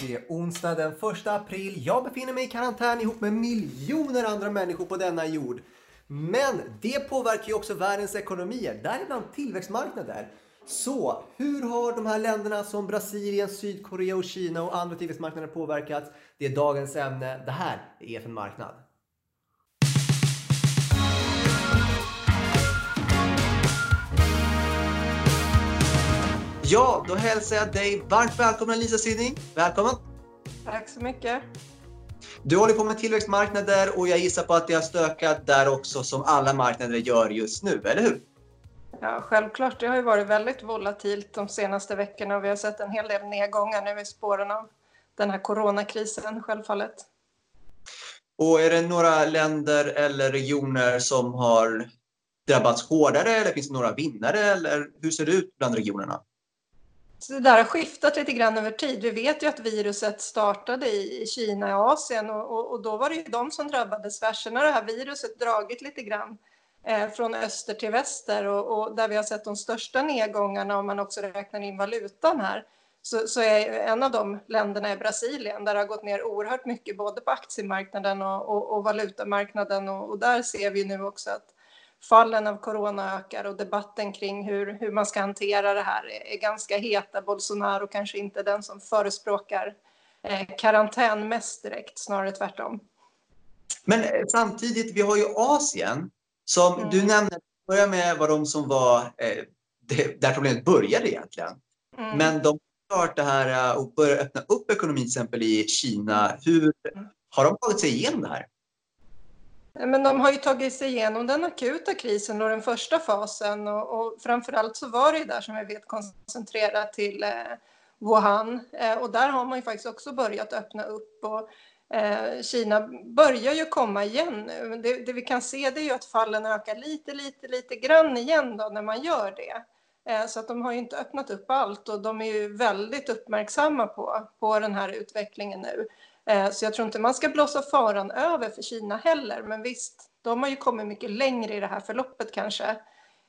Det är onsdag den 1 april. Jag befinner mig i karantän ihop med miljoner andra människor på denna jord. Men det påverkar ju också världens ekonomier, däribland tillväxtmarknader. Så hur har de här länderna som Brasilien, Sydkorea och Kina och andra tillväxtmarknader påverkats? Det är dagens ämne. Det här är EFN Marknad. Ja, då hälsar jag dig varmt välkommen Lisa Sydning. Välkommen! Tack så mycket. Du håller på med tillväxtmarknader och jag gissar på att det har stökat där också som alla marknader gör just nu, eller hur? Ja, självklart. Det har ju varit väldigt volatilt de senaste veckorna och vi har sett en hel del nedgångar nu i spåren av den här coronakrisen, självfallet. Och är det några länder eller regioner som har drabbats hårdare eller finns det några vinnare eller hur ser det ut bland regionerna? Så det där har skiftat lite grann över tid. Vi vet ju att viruset startade i Kina och Asien och, och, och då var det ju de som drabbades värst. Sen har det här viruset dragit lite grann eh, från öster till väster och, och, där vi har sett de största nedgångarna om man också räknar in valutan här så, så är en av de länderna är Brasilien där det har gått ner oerhört mycket både på aktiemarknaden och, och, och valutamarknaden och, och där ser vi nu också att fallen av corona ökar och debatten kring hur, hur man ska hantera det här är, är ganska heta. Bolsonaro kanske inte den som förespråkar eh, karantän mest direkt, snarare tvärtom. Men eh, samtidigt, vi har ju Asien som mm. du nämnde, börja med var de som var eh, det, där problemet började egentligen. Mm. Men de har klart det här och börjat öppna upp ekonomin till exempel i Kina. Hur mm. har de tagit sig igenom det här? Men de har ju tagit sig igenom den akuta krisen och den första fasen och, och framförallt så var det där som vi vet koncentrerat till eh, Wuhan eh, och där har man ju faktiskt också börjat öppna upp och eh, Kina börjar ju komma igen nu. Det, det, vi kan se det är ju att fallen ökar lite, lite, lite grann igen då när man gör det. Eh, så att de har ju inte öppnat upp allt och de är ju väldigt uppmärksamma på, på den här utvecklingen nu. Eh, så jag tror inte man ska blåsa faran över för Kina heller. Men visst, de har ju kommit mycket längre i det här förloppet kanske.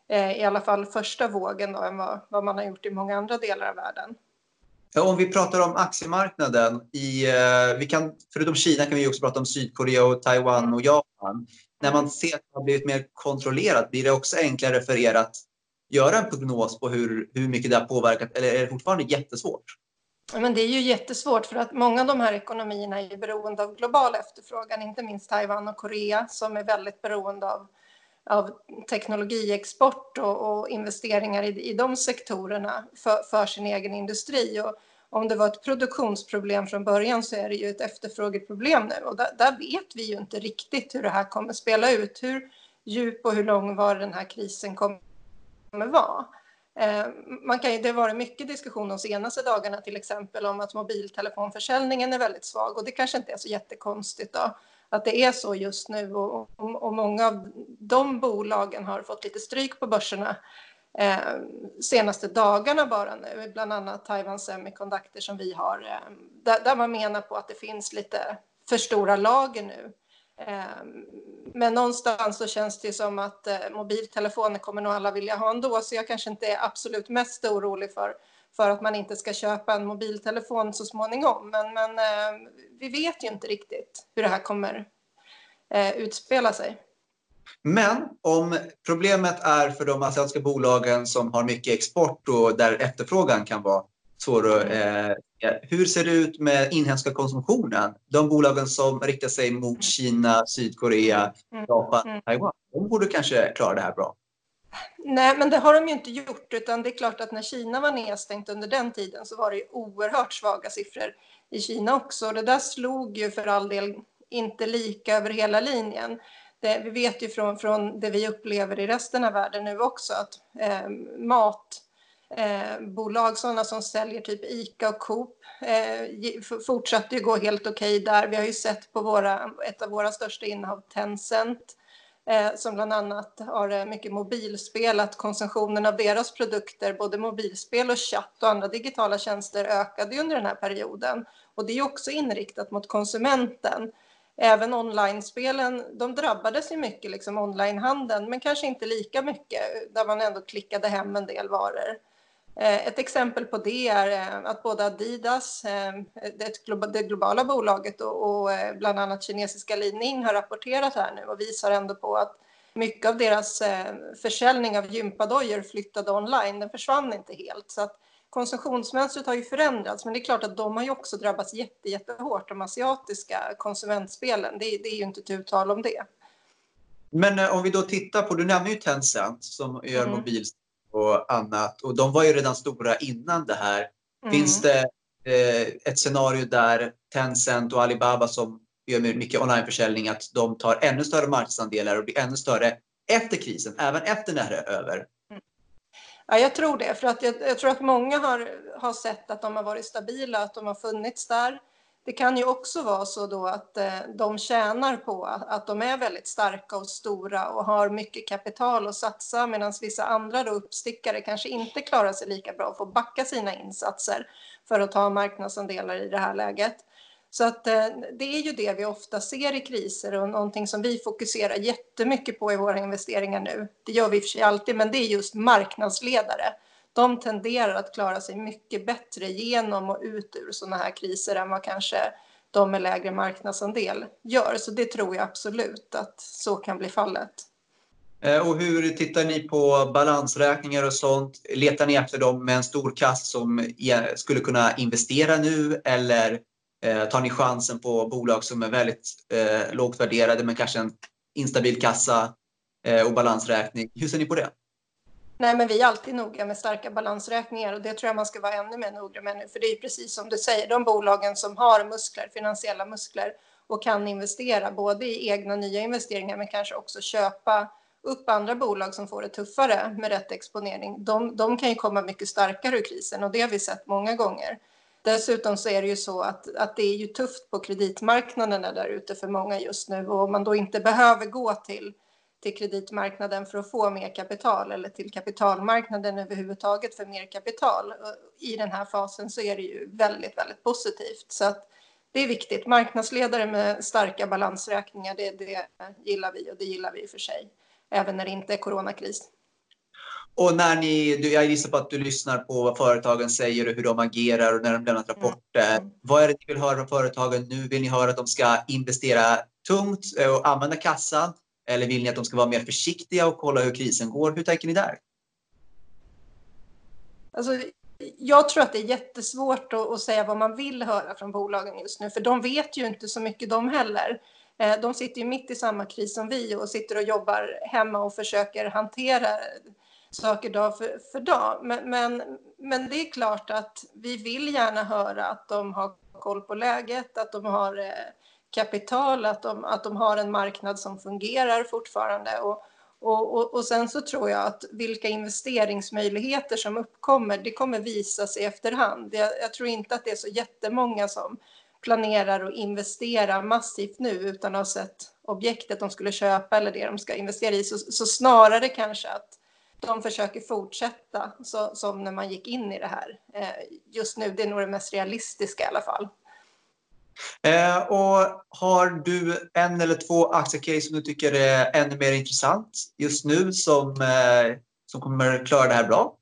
Eh, I alla fall första vågen då, än vad, vad man har gjort i många andra delar av världen. Om vi pratar om aktiemarknaden, i, eh, vi kan, förutom Kina kan vi också prata om Sydkorea, och Taiwan mm. och Japan. När man ser att det har blivit mer kontrollerat, blir det också enklare för er att göra en prognos på hur, hur mycket det har påverkat, eller är det fortfarande jättesvårt? Men det är ju jättesvårt för att många av de här ekonomierna är beroende av global efterfrågan, inte minst Taiwan och Korea som är väldigt beroende av, av teknologiexport och, och investeringar i, i de sektorerna för, för, sin egen industri. Och om det var ett produktionsproblem från början så är det ju ett efterfrågeproblem nu och där, där vet vi ju inte riktigt hur det här kommer spela ut, hur djup och hur lång var den här krisen kommer vara. Eh, man kan, det har varit mycket diskussion de senaste dagarna till exempel om att mobiltelefonförsäljningen är väldigt svag och det kanske inte är så jättekonstigt då, att det är så just nu och, och, och många av de bolagen har fått lite stryk på börserna eh, senaste dagarna bara nu, bland annat Taiwan Semiconductor som vi har, eh, där, där man menar på att det finns lite för stora lager nu. Ehm, men någonstans så känns det som att eh, mobiltelefoner kommer nog alla vilja ha ändå, så jag kanske inte är absolut mest orolig för, för att man inte ska köpa en mobiltelefon så småningom. Men, men ehm, vi vet ju inte riktigt hur det här kommer eh, utspela sig. Men om problemet är för de asiatiska bolagen som har mycket export och där efterfrågan kan vara svår att mm. eh, hur ser det ut med inhemska konsumtionen? De bolagen som riktar sig mot mm. Kina, Sydkorea, mm. Japan, mm. Taiwan. De borde kanske klara det här bra. Nej, men det har de ju inte gjort, utan det är klart att när Kina var nedstängt under den tiden så var det oerhört svaga siffror i Kina också. Det där slog ju för all del inte lika över hela linjen. Det, vi vet ju från, från det vi upplever i resten av världen nu också att eh, mat eh, bolag, sådana som säljer typ ICA och Coop, eh, fortsatte ju gå helt okej okay där. Vi har ju sett på våra, ett av våra största innehav, Tencent, eh, som bland annat har eh, mycket mobilspel, att konsumtionen av deras produkter, både mobilspel och chatt och andra digitala tjänster ökade under den här perioden. Och det är också inriktat mot konsumenten. Även online-spelen, de drabbades ju mycket, liksom onlinehandeln, men kanske inte lika mycket, där man ändå klickade hem en del varor. Eh, ett exempel på det är eh, att både Adidas, eh, det globala bolaget och bland annat kinesiska Li Ning har rapporterat här nu och visar ändå på att mycket av deras försäljning av gympadojor flyttade online. Den försvann inte helt. Så att konsumtionsmönstret har ju förändrats, men det är klart att de har ju också drabbats jätte, jättehårt, de asiatiska konsumentspelen. Det, det är ju inte tu tal om det. Men om vi då tittar på, du nämner ju Tencent som gör mm. mobil och annat. Och de var ju redan stora innan det här. Mm. Finns det eh, ett scenario där Tencent och Alibaba som gör mycket onlineförsäljning, att de tar ännu större marknadsandelar och blir ännu större efter krisen, även efter när det är över? Mm. Ja, jag tror det, för att jag, jag, tror att många har, har sett att de har varit stabila, att de har funnits där. Det kan ju också vara så då att eh, de tjänar på att de är väldigt starka och stora och har mycket kapital att satsa medan vissa andra då uppstickare kanske inte klarar sig lika bra och får backa sina insatser för att ta marknadsandelar i det här läget. Så att eh, det är ju det vi ofta ser i kriser och någonting som vi fokuserar jättemycket på i våra investeringar nu. Det gör vi i och för sig alltid, men det är just marknadsledare de tenderar att klara sig mycket bättre genom och ut ur sådana här kriser än vad kanske de med lägre marknadsandel gör. Så det tror jag absolut att så kan bli fallet. Eh, och hur tittar ni på balansräkningar och sånt? Letar ni efter dem med en stor kass som skulle kunna investera nu eller eh, tar ni chansen på bolag som är väldigt eh, lågt värderade men kanske en instabil kassa och balansräkning? Hur ser ni på det? Nej, men vi är alltid noga med starka balansräkningar och det tror jag man ska vara ännu mer noga med nu. För det är precis som du säger, de bolagen som har muskler, finansiella muskler och kan investera både i egna nya investeringar men kanske också köpa upp andra bolag som får det tuffare med rätt exponering. De, de kan ju komma mycket starkare ur krisen och det har vi sett många gånger. Dessutom så är det ju så att, att det är ju tufft på kreditmarknaderna där ute för många just nu och om man då inte behöver gå till till kreditmarknaden för att få mer kapital eller till kapitalmarknaden överhuvudtaget för mer kapital. I den här fasen så är det ju väldigt, väldigt positivt. Så att det är viktigt. Marknadsledare med starka balansräkningar, det, det gillar vi och det gillar vi för sig, även när det inte är coronakris. Och när ni, jag gissar på att du lyssnar på vad företagen säger och hur de agerar och när de lämnat rapporter. Mm. Vad är det ni vill höra från företagen nu? Vill ni höra att de ska investera tungt och använda kassan? Eller vill ni att de ska vara mer försiktiga och kolla hur krisen går? Hur tänker ni där? Alltså, jag tror att det är jättesvårt att, att, säga vad man vill höra från bolagen just nu, för de vet ju inte så mycket de heller. Eh, de sitter ju mitt i samma kris som vi och sitter och jobbar hemma och försöker hantera saker dag för, för dag. Men, men, men det är klart att vi vill gärna höra att de har koll på läget, att de har eh, kapital, att de, att de har en marknad som fungerar fortfarande. Och, och, och, och, sen så tror jag att vilka investeringsmöjligheter som uppkommer, det kommer visa sig efterhand. Jag, jag tror inte att det är så jättemånga som planerar att investera massivt nu utan att ha sett objektet de skulle köpa eller det de ska investera i. Så, så snarare kanske att de försöker fortsätta så, som när man gick in i det här. Eh, just nu, det är nog det mest realistiska i alla fall. Eh, och har du en eller två aktiecase som du tycker är ännu mer intressant just nu som, eh, som kommer klara det här bra?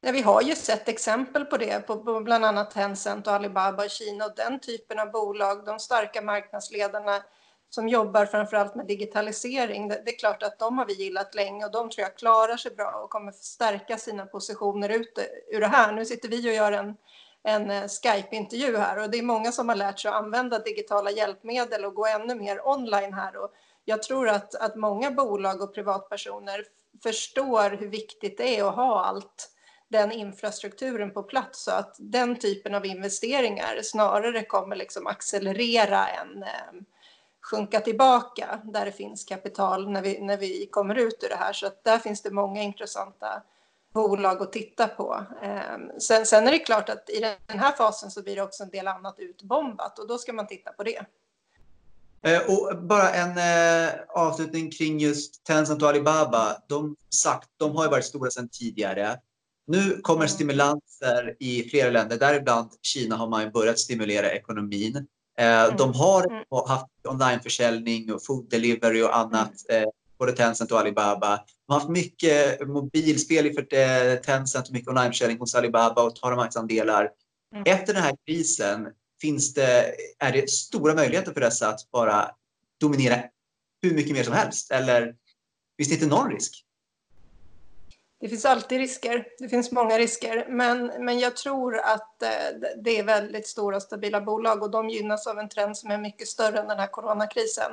Ja, vi har ju sett exempel på det, på, bland annat Tencent och Alibaba i Kina och den typen av bolag, de starka marknadsledarna som jobbar framförallt med digitalisering. Det, det, är klart att de har vi gillat länge och de tror jag klarar sig bra och kommer stärka sina positioner ut ur det här. Nu sitter vi och gör en en eh, Skype-intervju här och det är många som har lärt sig att använda digitala hjälpmedel och gå ännu mer online här. Och jag tror att, att många bolag och privatpersoner förstår hur viktigt det är att ha allt den infrastrukturen på plats så att den typen av investeringar snarare kommer liksom accelerera än eh, sjunka tillbaka där det finns kapital när vi, när vi kommer ut ur det här. Så att där finns det många intressanta bolag att titta på. Ehm, sen, sen är det klart att i den här fasen så blir det också en del annat utbombat och då ska man titta på det. Eh, och bara en eh, avslutning kring just Tencent och Alibaba. De, sagt, de har ju varit stora sedan tidigare. Nu kommer mm. stimulanser i flera länder, däribland Kina har man börjat stimulera ekonomin. Eh, mm. De har mm. haft onlineförsäljning och food delivery och annat. Både Tencent och Alibaba. De har haft mycket mobilspel för Tencent och mycket onlineförsäljning hos Alibaba och tar marknadsandelar. Mm. Efter den här krisen finns det, är det stora möjligheter för dessa att bara dominera hur mycket mer som helst? Eller finns det inte någon risk? Det finns alltid risker. Det finns många risker. Men, men jag tror att eh, det är väldigt stora stabila bolag och de gynnas av en trend som är mycket större än den här coronakrisen.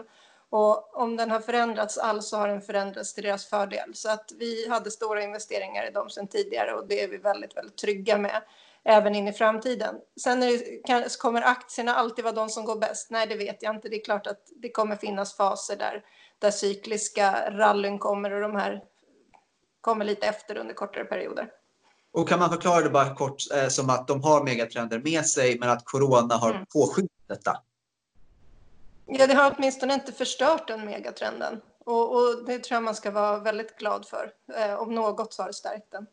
Och om den har förändrats alls så har den förändrats till deras fördel. Så att vi hade stora investeringar i dem sedan tidigare och det är vi väldigt, väldigt trygga med även in i framtiden. Sen det, kommer aktierna alltid vara de som går bäst? Nej, det vet jag inte. Det är klart att det kommer finnas faser där, där cykliska rallyn kommer och de här kommer lite efter under kortare perioder. Och kan man förklara det bara kort eh, som att de har megatrender med sig men att corona har mm. påskyndat detta? Ja, det har åtminstone inte förstört den megatrenden. Och, och, det tror jag man ska vara väldigt glad för. Eh, om något så har det stärkt den.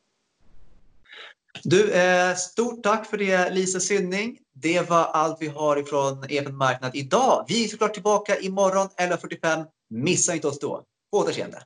Du, eh, stort tack för det Lisa Synning. Det var allt vi har ifrån EFN Marknad idag. Vi är såklart tillbaka imorgon 11.45. Missa inte oss då. På återseende.